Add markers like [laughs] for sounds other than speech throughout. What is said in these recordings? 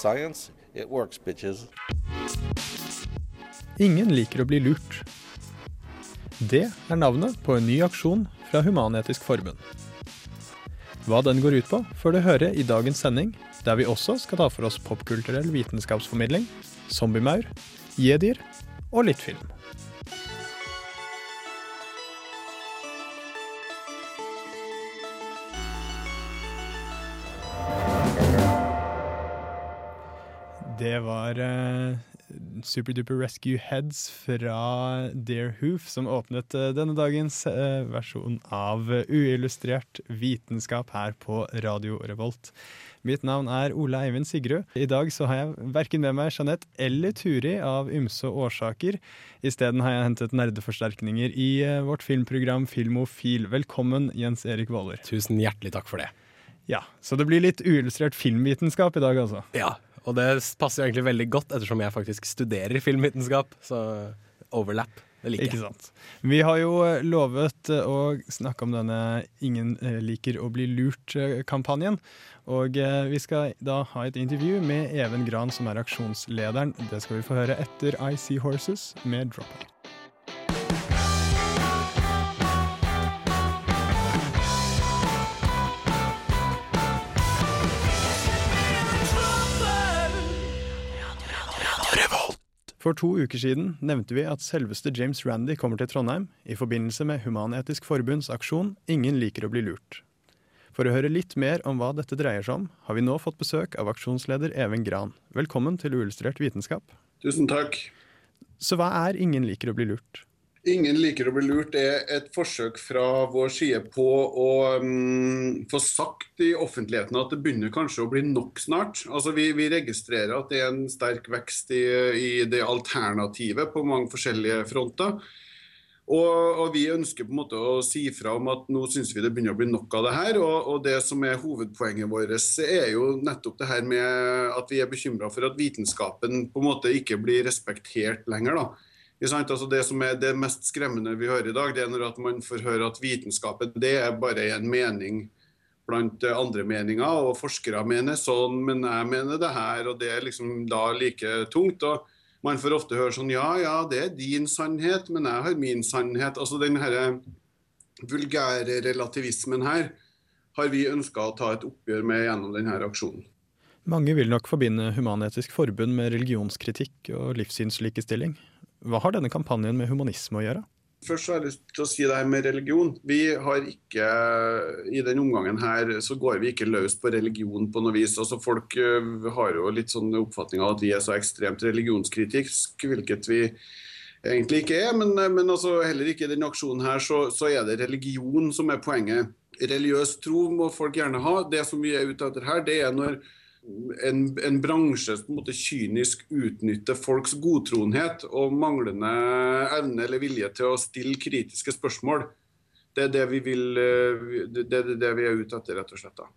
Science, it works, bitches. Ingen liker å bli lurt. Det er navnet på en ny aksjon fra Human-Etisk Forbund. Hva den går ut på, får du høre i dagens sending, der vi også skal ta for oss popkulturell vitenskapsformidling, zombiemaur, jedier og litt film. Det var uh, Superduper Rescue Heads fra Dear Hoof som åpnet uh, denne dagens uh, versjon av uillustrert vitenskap her på Radio Revolt. Mitt navn er Ole Eivind Sigrud. I dag så har jeg verken med meg Jeanette eller Turi av ymse årsaker. Isteden har jeg hentet nerdeforsterkninger i vårt filmprogram Filmofil. Velkommen, Jens Erik Våler. Tusen hjertelig takk for det. Ja, Så det blir litt uillustrert filmvitenskap i dag, altså. Ja, og det passer jo egentlig veldig godt, ettersom jeg faktisk studerer filmvitenskap. Så overlap, det liker jeg. Ikke sant. Vi har jo eh, lovet eh, å snakke om denne Ingen eh, liker å bli lurt-kampanjen. Og vi skal da ha et intervju med Even Gran, som er aksjonslederen. Det skal vi få høre etter I See Horses med Drop For to uker siden nevnte vi at selveste James Randi kommer til Trondheim i forbindelse med Human-Etisk Forbunds aksjon Ingen liker å bli lurt. For å høre litt mer om hva dette dreier seg om, har vi nå fått besøk av aksjonsleder Even Gran. Velkommen til Uillustrert vitenskap. Tusen takk. Så hva er Ingen liker å bli lurt? Ingen liker å bli lurt er et forsøk fra vår side på å um, få sagt i offentligheten at det begynner kanskje å bli nok snart. Altså Vi, vi registrerer at det er en sterk vekst i, i det alternativet på mange forskjellige fronter. Og, og vi ønsker på en måte å si fra om at nå syns vi det begynner å bli nok av det her. Og, og det som er hovedpoenget vårt, er jo nettopp det her med at vi er bekymra for at vitenskapen på en måte ikke blir respektert lenger. da. Altså det som er det mest skremmende vi hører i dag, det er når man får høre at vitenskapen det er bare en mening blant eh, andre meninger, og forskere mener sånn, men jeg mener det her, og det er liksom da like tungt. og Man får ofte høre sånn ja, ja, det er din sannhet, men jeg har min sannhet. Altså den herre vulgære relativismen her har vi ønska å ta et oppgjør med gjennom denne aksjonen. Mange vil nok forbinde Human-Etisk Forbund med religionskritikk og livssynslikestilling. Hva har denne kampanjen med humanisme å gjøre? Først har jeg lyst til å si det her med religion. Vi har ikke, I den omgangen her så går vi ikke løs på religion på noe vis. Altså Folk uh, har jo litt sånn oppfatning av at vi er så ekstremt religionskritiske, hvilket vi egentlig ikke er. Men, men altså heller ikke i denne aksjonen her så, så er det religion som er poenget. Religiøs tro må folk gjerne ha. Det som vi er ute etter her, det er når en, en bransje som på en måte kynisk utnytter folks godtroenhet og manglende evne eller vilje til å stille kritiske spørsmål. Det er det vi, vil, det, det, det vi er ute etter, rett og slett. da.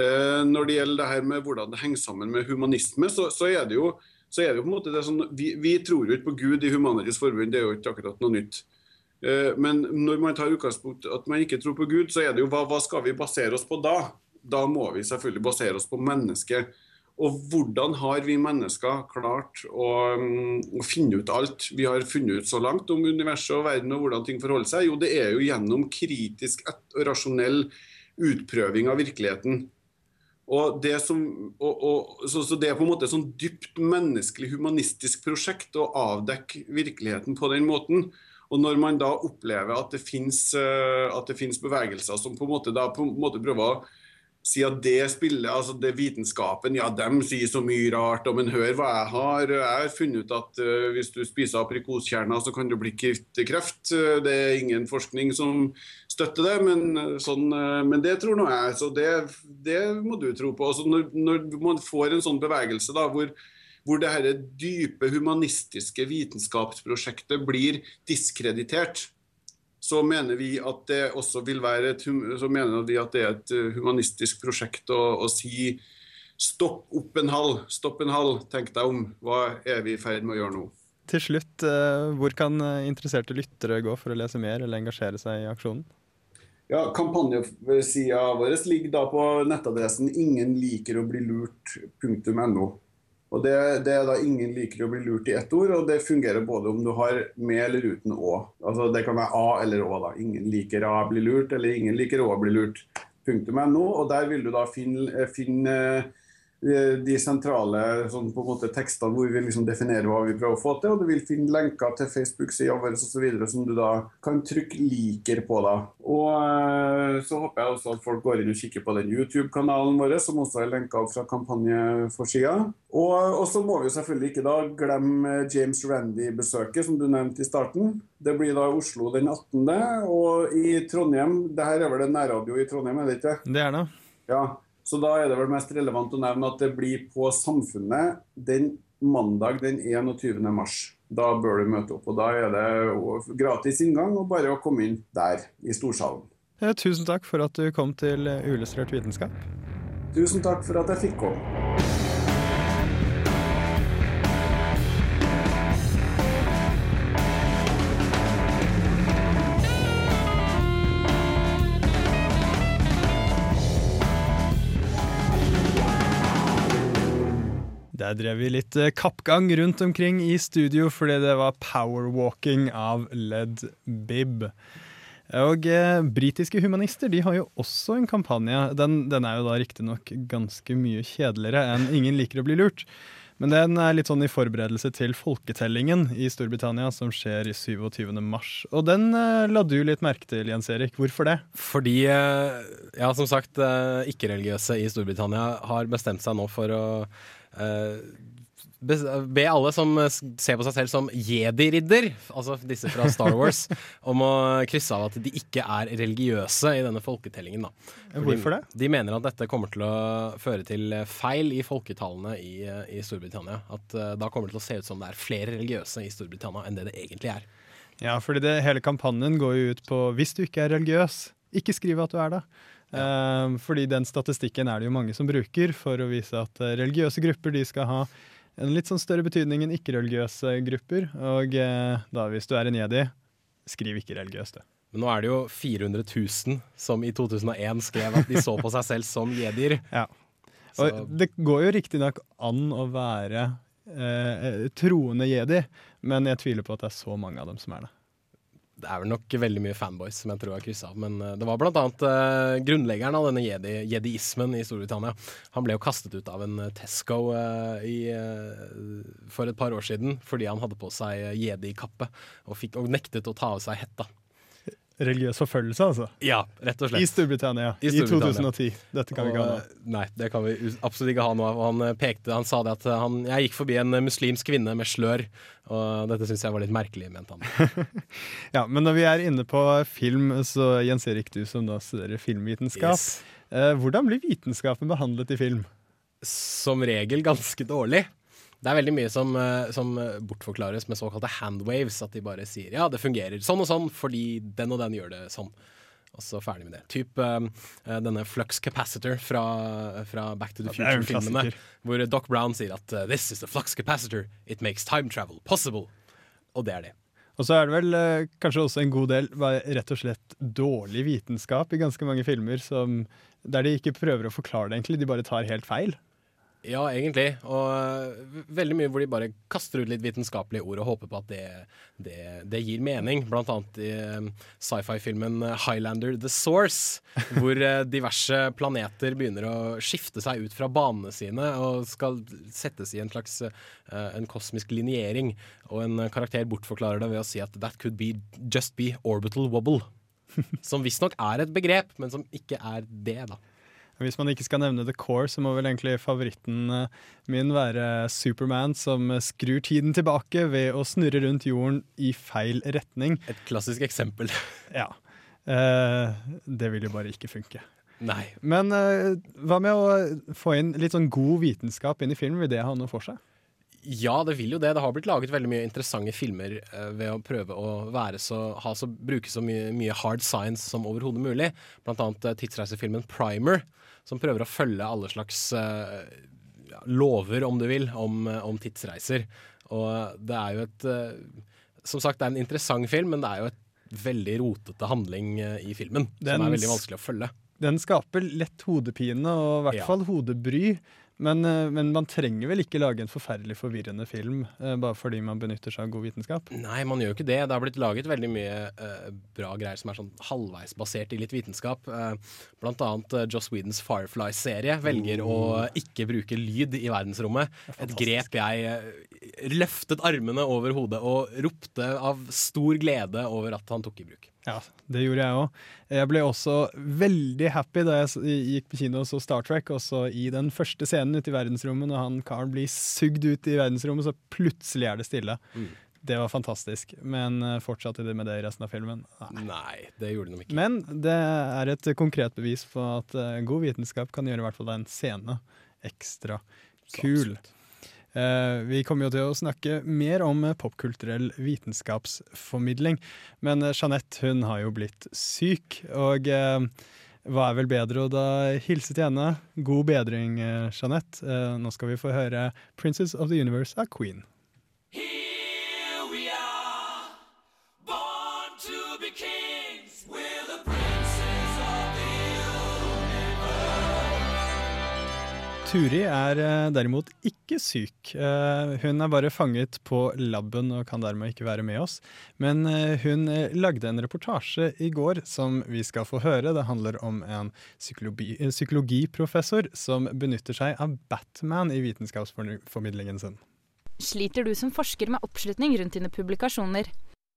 Eh, Når det gjelder det her med hvordan det henger sammen med humanisme, så, så er det jo så er det jo på en måte det sånn, vi, vi tror jo ikke på Gud i humanitets Forbund, det er jo ikke akkurat noe nytt. Eh, Men når man tar utgangspunkt at man ikke tror på Gud, så er det jo hva, hva skal vi basere oss på da? Da må vi selvfølgelig basere oss på mennesket. Og hvordan har vi mennesker klart å, mm, å finne ut alt vi har funnet ut så langt om universet og verden og hvordan ting forholder seg? Jo, det er jo gjennom kritisk og rasjonell utprøving av virkeligheten. Og det, som, og, og, så, så det er på en måte et sånn dypt menneskelig, humanistisk prosjekt å avdekke virkeligheten på den måten. Og når man da opplever at det finnes bevegelser som på en måte, da, på en måte prøver å si at det spillet, altså det vitenskapen, ja, de sier så mye rart, men hør hva jeg har. Jeg har funnet ut at uh, hvis du spiser aprikoskjerner, så kan du bli kvitt kreft. Uh, det er ingen forskning som støtter det, men, uh, sånn, men det tror nå jeg. Så det, det, må du tro på. Altså når, når, man får en sånn bevegelse da, hvor, hvor det her dype humanistiske vitenskapsprosjektet blir diskreditert, så mener vi at det også vil være et, så mener vi at det er et eh, humanistisk prosjekt å, å si stopp opp en halv, stopp en halv, tenk deg om. Hva er vi i ferd med å gjøre nå? Til slutt, eh, hvor kan eh, interesserte lyttere gå for å lese mer eller engasjere seg i aksjonen? Ja, Kampanjesida vår ligger da på nettadressen 'ingen Og det, det er da 'ingen liker å bli lurt' i ett ord, og det fungerer både om du har med eller uten å. Altså Det kan være A eller Å. da. Ingen liker A bli lurt, eller ingen liker Å bli lurt. .no, og Der vil du da finne, finne de sentrale sånn tekstene hvor vi liksom definerer hva vi prøver å få til. Og du vil finne lenker til Facebook-sida vår osv. som du da kan trykke 'liker' på. da. Og eh, så håper jeg også at folk går inn og kikker på den YouTube-kanalen vår, som også er lenka opp fra kampanjeforsida. Og så må vi jo selvfølgelig ikke da glemme James Randy-besøket, som du nevnte i starten. Det blir da Oslo den 18., og i Trondheim Det her er vel en nærradio i Trondheim, er det ikke? Det er det. Ja, så da er det vel mest relevant å nevne at det blir på Samfunnet den mandag den 21. mars. Da bør du møte opp. og Da er det gratis inngang og bare å komme inn der i storsalen. Eh, Tusen takk for at du kom til Uillustrert vitenskap. Tusen takk for at jeg fikk komme. Der drev vi litt eh, kappgang rundt omkring i studio fordi det var powerwalking av Led Bib. Og eh, britiske humanister de har jo også en kampanje. Den, den er jo da riktignok ganske mye kjedeligere enn Ingen liker å bli lurt. Men den er litt sånn i forberedelse til folketellingen i Storbritannia, som skjer i 27. mars. Og den eh, la du litt merke til, Jens Erik. Hvorfor det? Fordi, eh, ja, som sagt, eh, ikke-religiøse i Storbritannia har bestemt seg nå for å be alle som eh, ser på seg selv som jedi-ridder, altså disse fra Star Wars, [laughs] om å krysse av at de ikke er religiøse i denne folketellingen. Da. Hvorfor det? De mener at dette kommer til å føre til feil i folketallene i, eh, i Storbritannia. At uh, da kommer det til å se ut som det er flere religiøse i Storbritannia enn det det egentlig er. Ja, fordi det, hele kampanjen går jo ut på hvis du ikke er religiøs, ikke skriv at du er det. Eh, fordi den statistikken er det jo mange som bruker for å vise at eh, religiøse grupper de skal ha en litt sånn større betydning enn ikke-religiøse grupper. Og eh, da hvis du er en jedi, skriv ikke religiøst, du. Men nå er det jo 400 000 som i 2001 skrev at de så på seg selv som jedier. [laughs] Ja. Så Og det går jo riktignok an å være eh, troende jedi, men jeg tviler på at det er så mange av dem som er det. Det er vel nok veldig mye fanboys som jeg tror har kryssa av. Men eh, det var blant annet eh, grunnleggeren av denne jedi, jediismen i Storbritannia. Han ble jo kastet ut av en eh, Tesco i, for et par år siden fordi han hadde på seg jedi-kappe og, og nektet å ta av seg hetta. Religiøs forfølgelse, altså. Ja, rett og slett. I Storbritannia I i, 2010. Dette kan vi ikke ha nå. Og, eh, Nei, det kan vi absolutt ikke ha av. Han eh, pekte, han sa det at eh, han, jeg gikk forbi en muslimsk kvinne med slør, og dette syns jeg var litt merkelig, mente han. [laughs] Ja, Men når vi er inne på film, så Jens Erik, du som da studerer filmvitenskap. Yes. Eh, hvordan blir vitenskapen behandlet i film? Som regel ganske dårlig. Det er veldig mye som, eh, som bortforklares med såkalte handwaves. At de bare sier ja, det fungerer sånn og sånn fordi den og den gjør det sånn. Og så ferdig med det. Typ eh, denne flux capacitor fra, fra Back to the Ja, Future-filmene. Hvor Doc Brown sier at this is the flux capacitor. It makes time travel possible. Og det er det. Og så er det vel uh, kanskje også en god del rett og slett dårlig vitenskap i ganske mange filmer, som, der de ikke prøver å forklare det, egentlig. De bare tar helt feil. Ja, egentlig. Og øh, veldig mye hvor de bare kaster ut litt vitenskapelige ord og håper på at det, det, det gir mening. Blant annet i øh, sci-fi-filmen Highlander The Source, [laughs] hvor øh, diverse planeter begynner å skifte seg ut fra banene sine og skal settes i en slags en kosmisk linjering. Og en karakter bortforklarer det ved å si at that could be just be orbital wobble. [laughs] Som visstnok er et begrep, men som ikke er det, da. Hvis man ikke skal nevne The Core, så må vel egentlig favoritten eh, min være Superman, som eh, skrur tiden tilbake ved å snurre rundt jorden i feil retning. Et klassisk eksempel. [laughs] Ja. Eh, det vil jo bare ikke funke. Nei. Men eh, hva med å få inn litt sånn god vitenskap inn i film? Vil det ha noe for seg? Ja, det vil jo det. Det har blitt laget veldig mye interessante filmer eh, ved å prøve å være så, ha så, bruke så mye, mye hard science som overhodet mulig. Blant annet tidsreisefilmen Primer, som prøver å følge alle slags uh, lover, om du vil, om, eh, om tidsreiser. Og det er jo et uh, Som sagt, det er en interessant film, men det er jo et veldig rotete handling i filmen. Den som er veldig vanskelig å følge. Den skaper lett hodepine, og i hvert Ja. fall hodebry. Men, eh, men man trenger vel ikke lage en forferdelig forvirrende film eh, bare fordi man benytter seg av god vitenskap? Nei, man gjør jo ikke det. Det har blitt laget veldig mye uh, bra greier som er sånn halvveis basert i litt vitenskap. Uh, blant annet uh, Joss Whedons Firefly-serie velger å ikke bruke lyd i verdensrommet. Et grep jeg løftet armene over hodet og ropte av stor glede over at han tok i bruk. Ja, det gjorde jeg òg. Jeg ble også veldig happy da jeg gikk på kino og så Star Trek, og så i den første scenen ute i verdensrommet, når han karen blir sugd ut i verdensrommet, så plutselig er det stille. Mm. Det var fantastisk. Men eh, fortsatte de med det i resten av filmen? Nei. Nei, det gjorde de ikke. Men det er et konkret bevis på at eh, god vitenskap kan gjøre i hvert fall en scene ekstra kul. Eh, vi kommer jo til å snakke mer om eh, popkulturell vitenskapsformidling, men eh, Jeanette hun har jo blitt syk, og eh, hva er vel bedre å da hilse til henne? God bedring, eh, Jeanette. Eh, nå skal vi få høre 'Princess of the Universe' av Queen. Turi er eh, derimot ikke syk. Eh, hun er bare fanget på laben og kan dermed ikke være med oss. Men eh, hun lagde en reportasje i går som vi skal få høre. Det handler om en psykologi, psykologiprofessor som benytter seg av Batman i vitenskapsformidlingen sin. Sliter du som forsker med oppslutning rundt dine publikasjoner?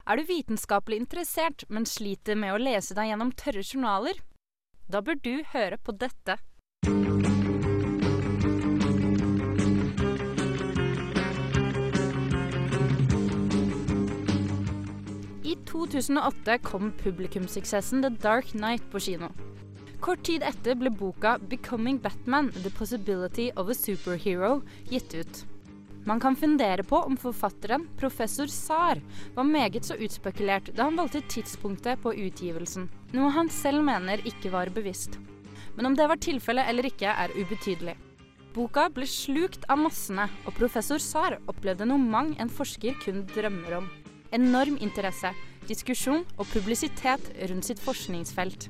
Er du vitenskapelig interessert, men sliter med å lese deg gjennom tørre journaler? Da bør du høre på dette. 2008 kom publikumssuksessen The Dark Knight på kino. Kort tid etter ble boka 'Becoming Batman The Possibility of a Superhero' gitt ut. Man kan fundere på om forfatteren, professor Saar, var meget så utspekulert da han valgte tidspunktet på utgivelsen, noe han selv mener ikke var bevisst. Men om det var tilfellet eller ikke, er ubetydelig. Boka ble slukt av massene, og professor Saar opplevde noe mang en forsker kun drømmer om. Enorm interesse, diskusjon og publisitet rundt sitt forskningsfelt.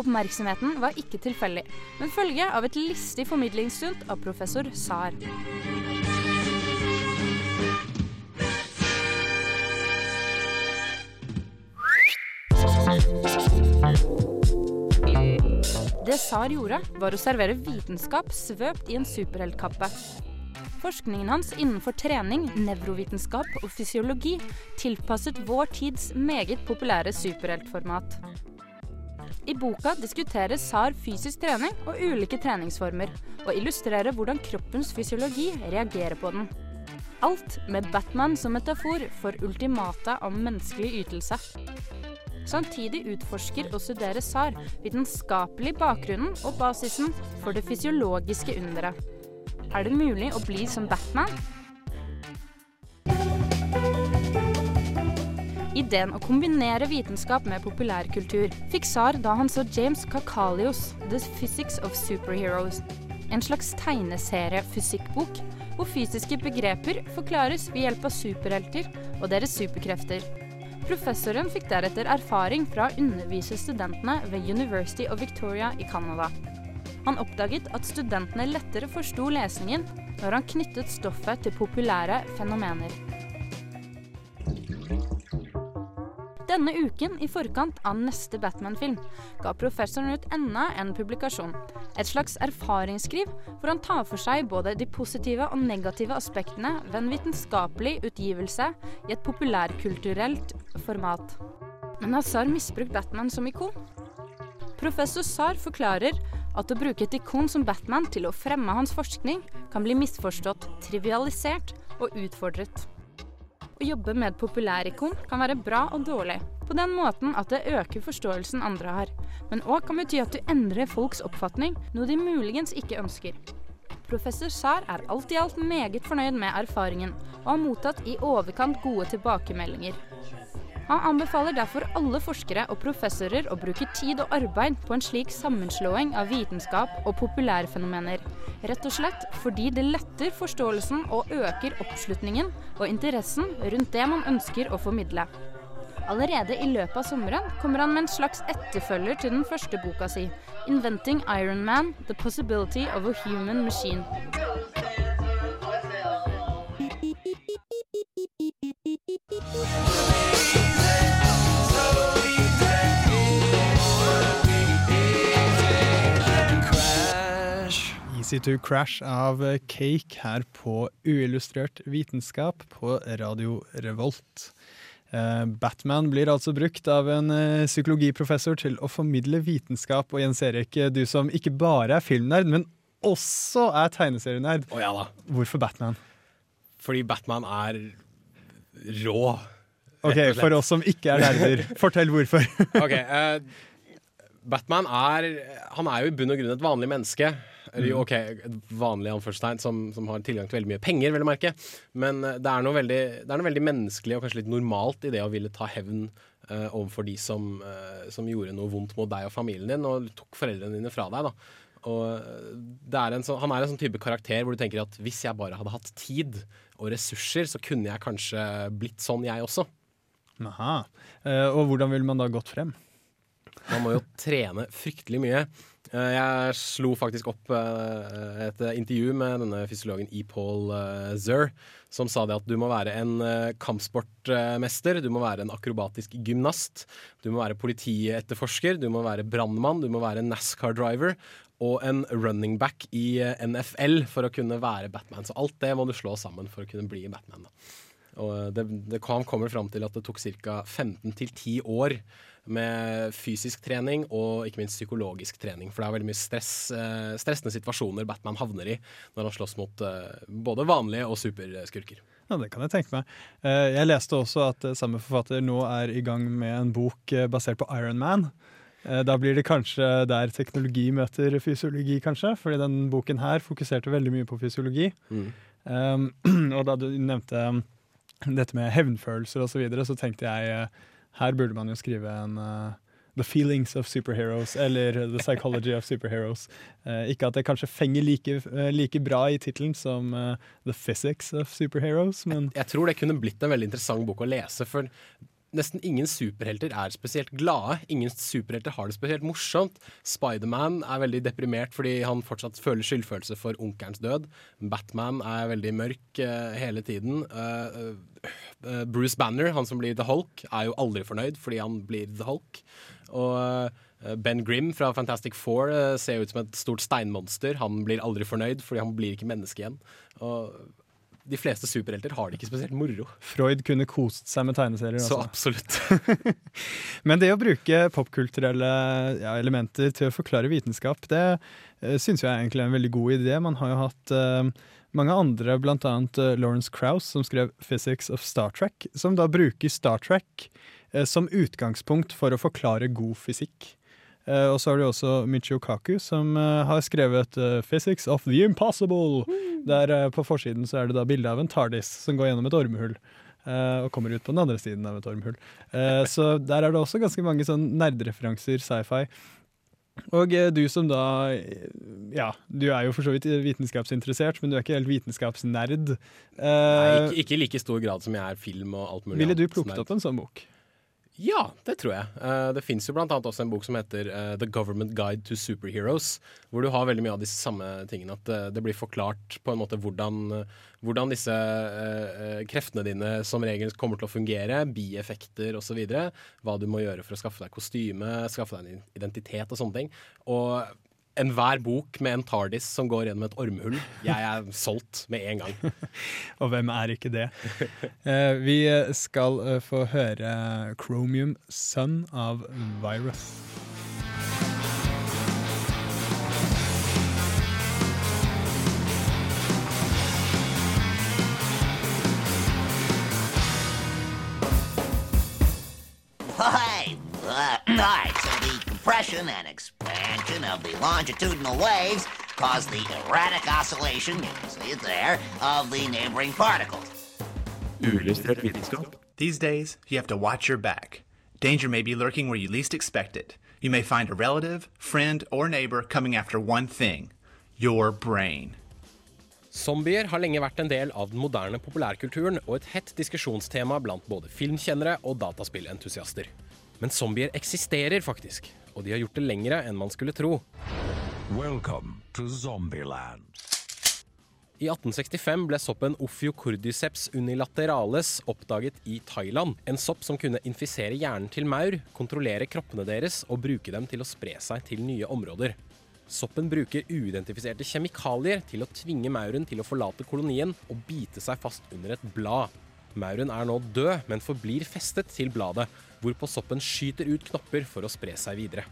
Oppmerksomheten var ikke tilfeldig, men følge av et listig formidlingsstunt av professor Saar. Det Saar gjorde, var å servere vitenskap svøpt i en superheltkappe. Forskningen hans innenfor trening, nevrovitenskap og fysiologi tilpasset vår tids meget populære superheltformat. I boka diskuterer SAR fysisk trening og ulike treningsformer, og illustrerer hvordan kroppens fysiologi reagerer på den. Alt med Batman som metafor for ultimata om menneskelig ytelse. Samtidig utforsker og studerer SAR vitenskapelig bakgrunnen og basisen for det fysiologiske underet. Er det mulig å bli som Batman? Ideen å kombinere vitenskap med populærkultur fikk Saar da han så James Kakalios The Physics of Superheroes, en slags tegneseriefysikkbok hvor fysiske begreper forklares ved hjelp av superhelter og deres superkrefter. Professoren fikk deretter erfaring fra å undervise studentene ved University of Victoria i Canada. Han oppdaget at studentene lettere forsto lesningen når han knyttet stoffet til populære fenomener. Denne uken, i forkant av neste Batman-film, ga professoren ut enda en publikasjon. Et slags erfaringsskriv hvor han tar for seg både de positive og negative aspektene ved en vitenskapelig utgivelse i et populærkulturelt format. Men har Saar misbrukt Batman som ikon? Professor Saar forklarer at å bruke et ikon som Batman til å fremme hans forskning kan bli misforstått, trivialisert og utfordret. Å jobbe med et populærikon kan være bra og dårlig, på den måten at det øker forståelsen andre har, men òg kan bety at du endrer folks oppfatning, noe de muligens ikke ønsker. Professor Saar er alt i alt meget fornøyd med erfaringen, og har mottatt i overkant gode tilbakemeldinger. Han anbefaler derfor alle forskere og professorer å bruke tid og arbeid på en slik sammenslåing av vitenskap og populærfenomener. Rett og slett fordi det letter forståelsen og øker oppslutningen og interessen rundt det man ønsker å formidle. Allerede i løpet av sommeren kommer han med en slags etterfølger til den første boka si, 'Inventing Iron Man, The Possibility of a Human Machine'. Thank you. C2 Crash av eh, Cake her på uillustrert vitenskap på Radio Revolt. Eh, Batman blir altså brukt av en eh, psykologiprofessor til å formidle vitenskap. Og Jens Erik, du som ikke bare er filmnerd, men også er tegneserienerd. Oh, ja Hvorfor Batman? Fordi Batman er rå. Ok, For oss som ikke er nerder, [laughs] fortell hvorfor. ok, uh, Batman er, han er jo i bunn og grunn et vanlig menneske. Eller Mm. ok, vanlig anførselstegn som, som har tilgang til veldig mye penger, vel å merke. Men eh, det er, noe veldig, det er noe veldig menneskelig og kanskje litt normalt i det å ville ta hevn uh, overfor de som, uh, som gjorde noe vondt mot deg og familien din, og tok foreldrene dine fra deg. da. Og det er en sånn, han er en sånn type karakter hvor du tenker at hvis jeg bare hadde hatt tid og ressurser, så kunne jeg kanskje blitt sånn, jeg også. Aha. Og hvordan ville man da gått frem? Man må jo trene fryktelig mye. Eh, Jeg slo faktisk opp eh, et intervju med denne fysiologen E. Paul Zerr, som sa det at du må være en eh, kampsportmester, du må være en akrobatisk gymnast, du må være politietterforsker, du må være brannmann, du må være NASCAR-driver og en running back i eh, NFL for å kunne være Batman. Så alt det må du slå sammen for å kunne bli Batman. Og eh, det, det han kommer fram til at det tok ca. 15 til 10 år med fysisk trening og ikke minst psykologisk trening. For det er veldig mye stress, eh, stressende situasjoner Batman havner i når han slåss mot eh, både vanlige og superskurker. Ja, Det kan jeg tenke meg. Eh, Jeg leste også at samme forfatter nå er i gang med en bok basert på Iron Man. Da blir det kanskje der teknologi møter fysiologi, kanskje. Fordi den boken her fokuserte veldig mye på fysiologi. Mm. Um, [clears throat] og da du nevnte um, dette med hevnfølelser osv., så, videre, så tenkte jeg her burde man jo skrive en uh, The Feelings of Superheroes, eller The Psychology of Superheroes. Uh, ikke at det kanskje fenger like, uh, like bra i tittelen som uh, The Physics of Superheroes, men Jeg tror det kunne blitt en veldig interessant bok å lese, for nesten ingen superhelter er spesielt glade. Ingen superhelter har det spesielt morsomt. Spiderman er veldig deprimert fordi han fortsatt føler skyldfølelse for onkelens død. Batman er veldig mørk uh, hele tiden. Uh, uh, Bruce Banner, han som blir The Hulk, er jo aldri fornøyd fordi han blir The Hulk. Og Ben Grimm fra Fantastic Four ser ut som et stort steinmonster. Han blir aldri fornøyd fordi han blir ikke menneske igjen. Og de fleste superhelter har det ikke spesielt moro. Freud kunne kost seg med tegneserier. Så altså. absolutt. [laughs] Men det å bruke popkulturelle ja, elementer til å forklare vitenskap, det uh, syns jeg egentlig er en veldig god idé. Man har jo hatt uh, mange andre, bl.a. Uh, Lawrence Krauss, som skrev 'Physics of Star Trek', som da bruker Star Trek eh, som utgangspunkt for å forklare god fysikk. Eh, og så har du også Michio Kaku, som eh, har skrevet eh, 'Physics of the Impossible'. Der eh, på forsiden så er det da bilde av en TARDIS som går gjennom et ormehull. eh, og kommer ut på den andre siden av et ormehull. Eh, så der er det også ganske mange sånn nerdereferanser, sci-fi. Og du som da Ja, du er jo for så vidt vitenskapsinteressert, men du er ikke helt vitenskapsnerd. Nei, ikke, ikke i like stor grad som jeg er film og alt mulig. ville du plukket opp en sånn bok? Ja, det tror jeg. Eh, det fins jo blant annet også en bok som heter eh, The Government Guide to Superheroes, hvor du har veldig mye av disse samme tingene. At eh, det blir forklart på en måte hvordan, hvordan disse kreftene dine som regel kommer til å fungere, bieffekter osv. Hva du må gjøre for å skaffe deg kostyme, skaffe deg en identitet og sånne ting. Og enhver bok med en TARDIS som går gjennom et ormehull, jeg er solgt med en gang. [laughs] Og hvem er ikke det? Eh, vi skal eh, få høre Chromium Sun av Virus. Hey, Uh, nice. the compression and expansion of the longitudinal waves caused the erratic oscillation, you can see it there, of the neighboring particles. Uillustrert vitenskap. These days, you have to watch your back. Danger may be lurking where you least expect it. You may find a relative, friend, or neighbor coming after one thing your brain. Zombier har lenge vært en del av den moderne populærkulturen og et hett diskusjonstema blant både filmkjennere og dataspillentusiaster. Men zombier eksisterer faktisk, og de har gjort det lengre enn man skulle tro. Welcome to Zombieland. I 1865 ble soppen Ophiocordyceps unilaterales oppdaget i Thailand. En sopp som kunne infisere hjernen til maur, kontrollere kroppene deres og bruke dem til å spre seg til nye områder. Soppen bruker uidentifiserte kjemikalier til å tvinge mauren til å forlate kolonien og bite seg fast under et blad. Mauren er nå død, men forblir festet til bladet, hvorpå soppen skyter ut knopper for å spre seg videre.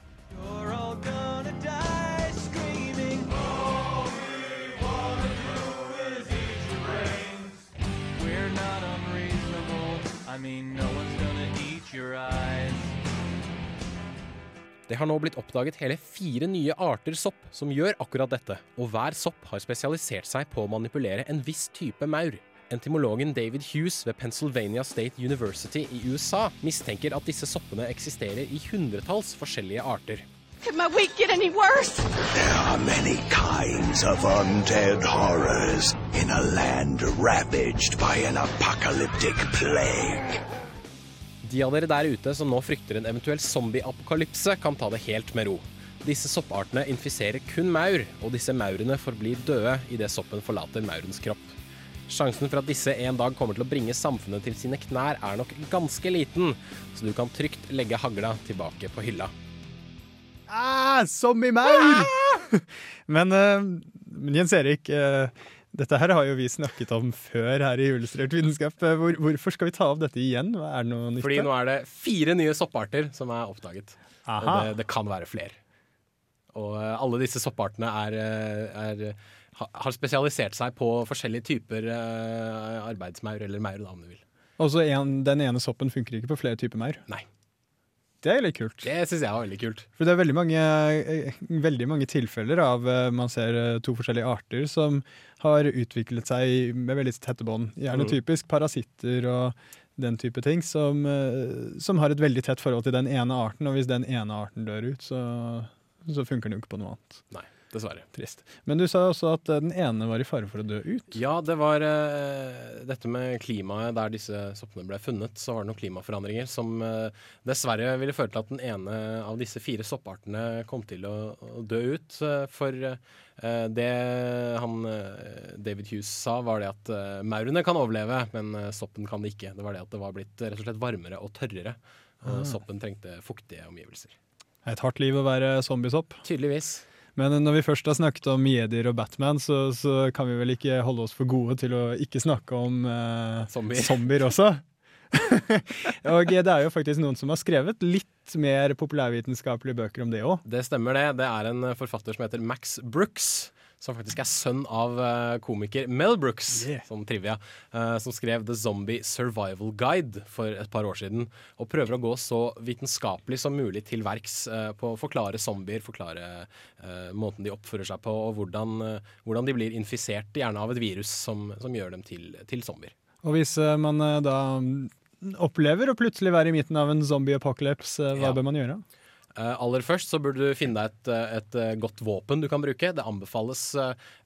Det har nå blitt oppdaget hele fire nye arter sopp som gjør akkurat dette, og hver sopp har spesialisert seg på å manipulere en viss type maur. Entomologen David Hughes ved Pennsylvania State University i USA mistenker at disse soppene eksisterer i hundretalls forskjellige arter. Could my week get any worse? There are many kinds of undead horrors in a land ravaged by an apocalyptic plague. De av dere der ute som nå frykter en eventuell zombie-apokalypse, kan ta det helt med ro. Disse soppartene infiserer kun maur, og disse maurene forblir døde idet soppen forlater maurens kropp. Sjansen for at disse en dag kommer til å bringe samfunnet til sine knær, er nok ganske liten, så du kan trygt legge hagla tilbake på hylla. Ah, som i maur! men, uh, men Jens Erik, uh, dette her har jo vi snakket om før her i Illustrert vitenskap. Eh, Hvor, hvorfor skal vi ta opp dette igjen? Hva Er det noe nytt? Fordi nå er det fire nye sopparter som er oppdaget. Aha. det, det kan være flere. Og uh, alle disse soppartene er, eh, er, har spesialisert seg på forskjellige typer uh, arbeidsmaur, eller maur, da, om du vil. Og så en, den ene soppen funker ikke på flere typer maur. Nei. Det er litt kult. Det syns jeg var veldig kult. For det er veldig mange, eh, veldig mange tilfeller av eh, man ser to forskjellige arter som har utviklet seg med veldig tette bånd. Gjerne Mm. typisk parasitter og den type ting, som, som har et veldig tett forhold til den ene arten. Og hvis den ene arten dør ut, så, så funker den jo ikke på noe annet. Nei, dessverre. Trist. Men du sa også at eh, den ene var i fare for å dø ut. Ja, det var uh, dette med klimaet der disse soppene ble funnet. Så var det noen klimaforandringer som uh, dessverre ville føre til at den ene av disse fire soppartene kom til å, å dø ut. Uh, for det han David Hughes sa, var det at maurene kan overleve, men soppen kan det ikke. Det var det at det var blitt rett og slett varmere og tørrere. Og Ah. soppen trengte fuktige omgivelser. Er et hardt liv å være zombiesopp. Tydeligvis. Men når vi først har snakket om Jedier og Batman, så, så kan vi vel ikke holde oss for gode til å ikke snakke om eh, Zombier. zombier også. [laughs] og det er jo faktisk noen som har skrevet litt mer populærvitenskapelige bøker om det òg. Det stemmer det. Det er en forfatter som heter Max Brooks. Som faktisk er sønn av eh, komiker Mel Brooks, som trivia. eh, som skrev The Zombie Survival Guide for et par år siden. Og prøver å gå så vitenskapelig som mulig til verks eh, på å forklare zombier, forklare måten de oppfører seg på, og hvordan, hvordan de blir infisert, gjerne av et virus som, som gjør dem til, til zombier. Og hvis man da opplever å plutselig være i midten av en zombie-apocalypse, hva Ja. bør man gjøre? Eh, aller først så burde du finne deg et, eh, et eh, godt våpen du kan bruke. Det anbefales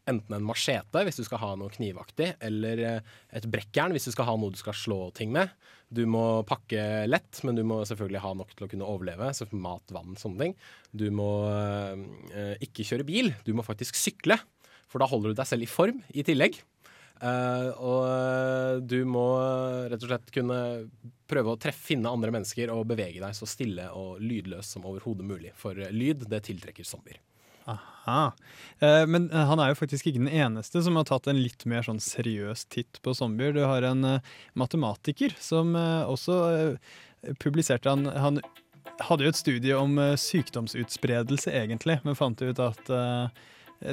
enten en machete hvis du skal ha noe knivaktig, eller et brekkjern hvis du skal ha noe du skal slå ting med. Du må pakke lett, men du må selvfølgelig ha nok til å kunne overleve. Så mat, vann, sånne ting. Du må ikke kjøre bil, du må faktisk sykle. For da holder du deg selv i form i tillegg. Eh, og eh, du må rett og slett kunne prøve å treffe, finne andre mennesker og bevege deg så stille og lydløs som overhodet mulig. For lyd, det tiltrekker zombier. Aha. Eh, men eh, han er jo faktisk ikke den eneste som har tatt en litt mer sånn seriøs titt på zombier. Du har en eh, matematiker som eh, også publiserte han, han hadde jo et studie om sykdomsutspredelse, egentlig, men fant ut at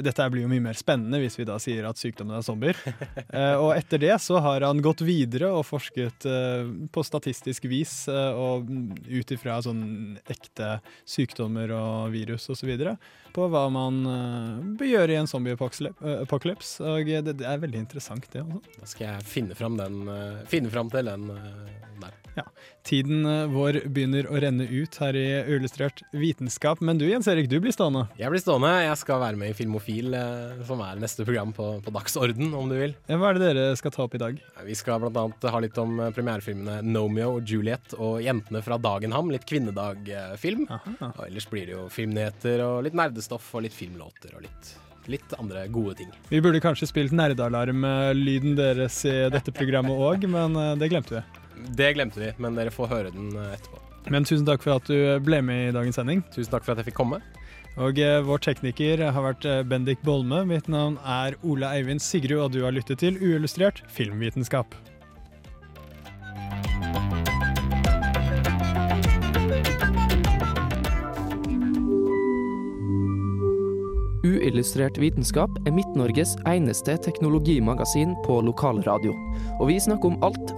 dette blir jo mye mer spennende hvis vi da sier at sykdommen er zombier. [laughs] Eh, og etter det så har han gått videre og forsket eh, på statistisk vis eh, og ut ifra sånn ekte sykdommer og virus osv. på hva man bør gjøre i en zombie-apocalypse. Og det, det er veldig interessant, det. Også. Da skal jeg finne fram, den, finne fram til den der. Ja. Tiden eh, vår begynner å renne ut her i Uillustrert vitenskap. Men du Jens Erik, du blir stående. Jeg blir stående. Jeg skal være med i Filmofil, eh, som er neste program på, på dagsorden, om du vil. Hva er det dere skal ta opp i dag? Vi skal annet ha litt om eh, premierefilmene Nomeo og Juliet og Jentene fra Dagenham. Litt kvinnedagfilm. Og ellers blir det jo filmnyheter og litt nerdestoff og litt filmlåter og litt, litt andre gode ting. Vi burde kanskje spilt nerdealarm-lyden deres i dette programmet òg, men det glemte vi. Det glemte vi, men dere får høre den eh, etterpå. Men tusen takk for at du ble med i dagens sending. Tusen takk for at jeg fikk komme. Og eh, vår tekniker har vært eh, Bendik Bolme. Mitt navn er Ole Eivind Sigrud, og du har lyttet til Uillustrert filmvitenskap. Uillustrert vitenskap er Midt-Norges eneste teknologimagasin på lokalradio. Og vi snakker om alt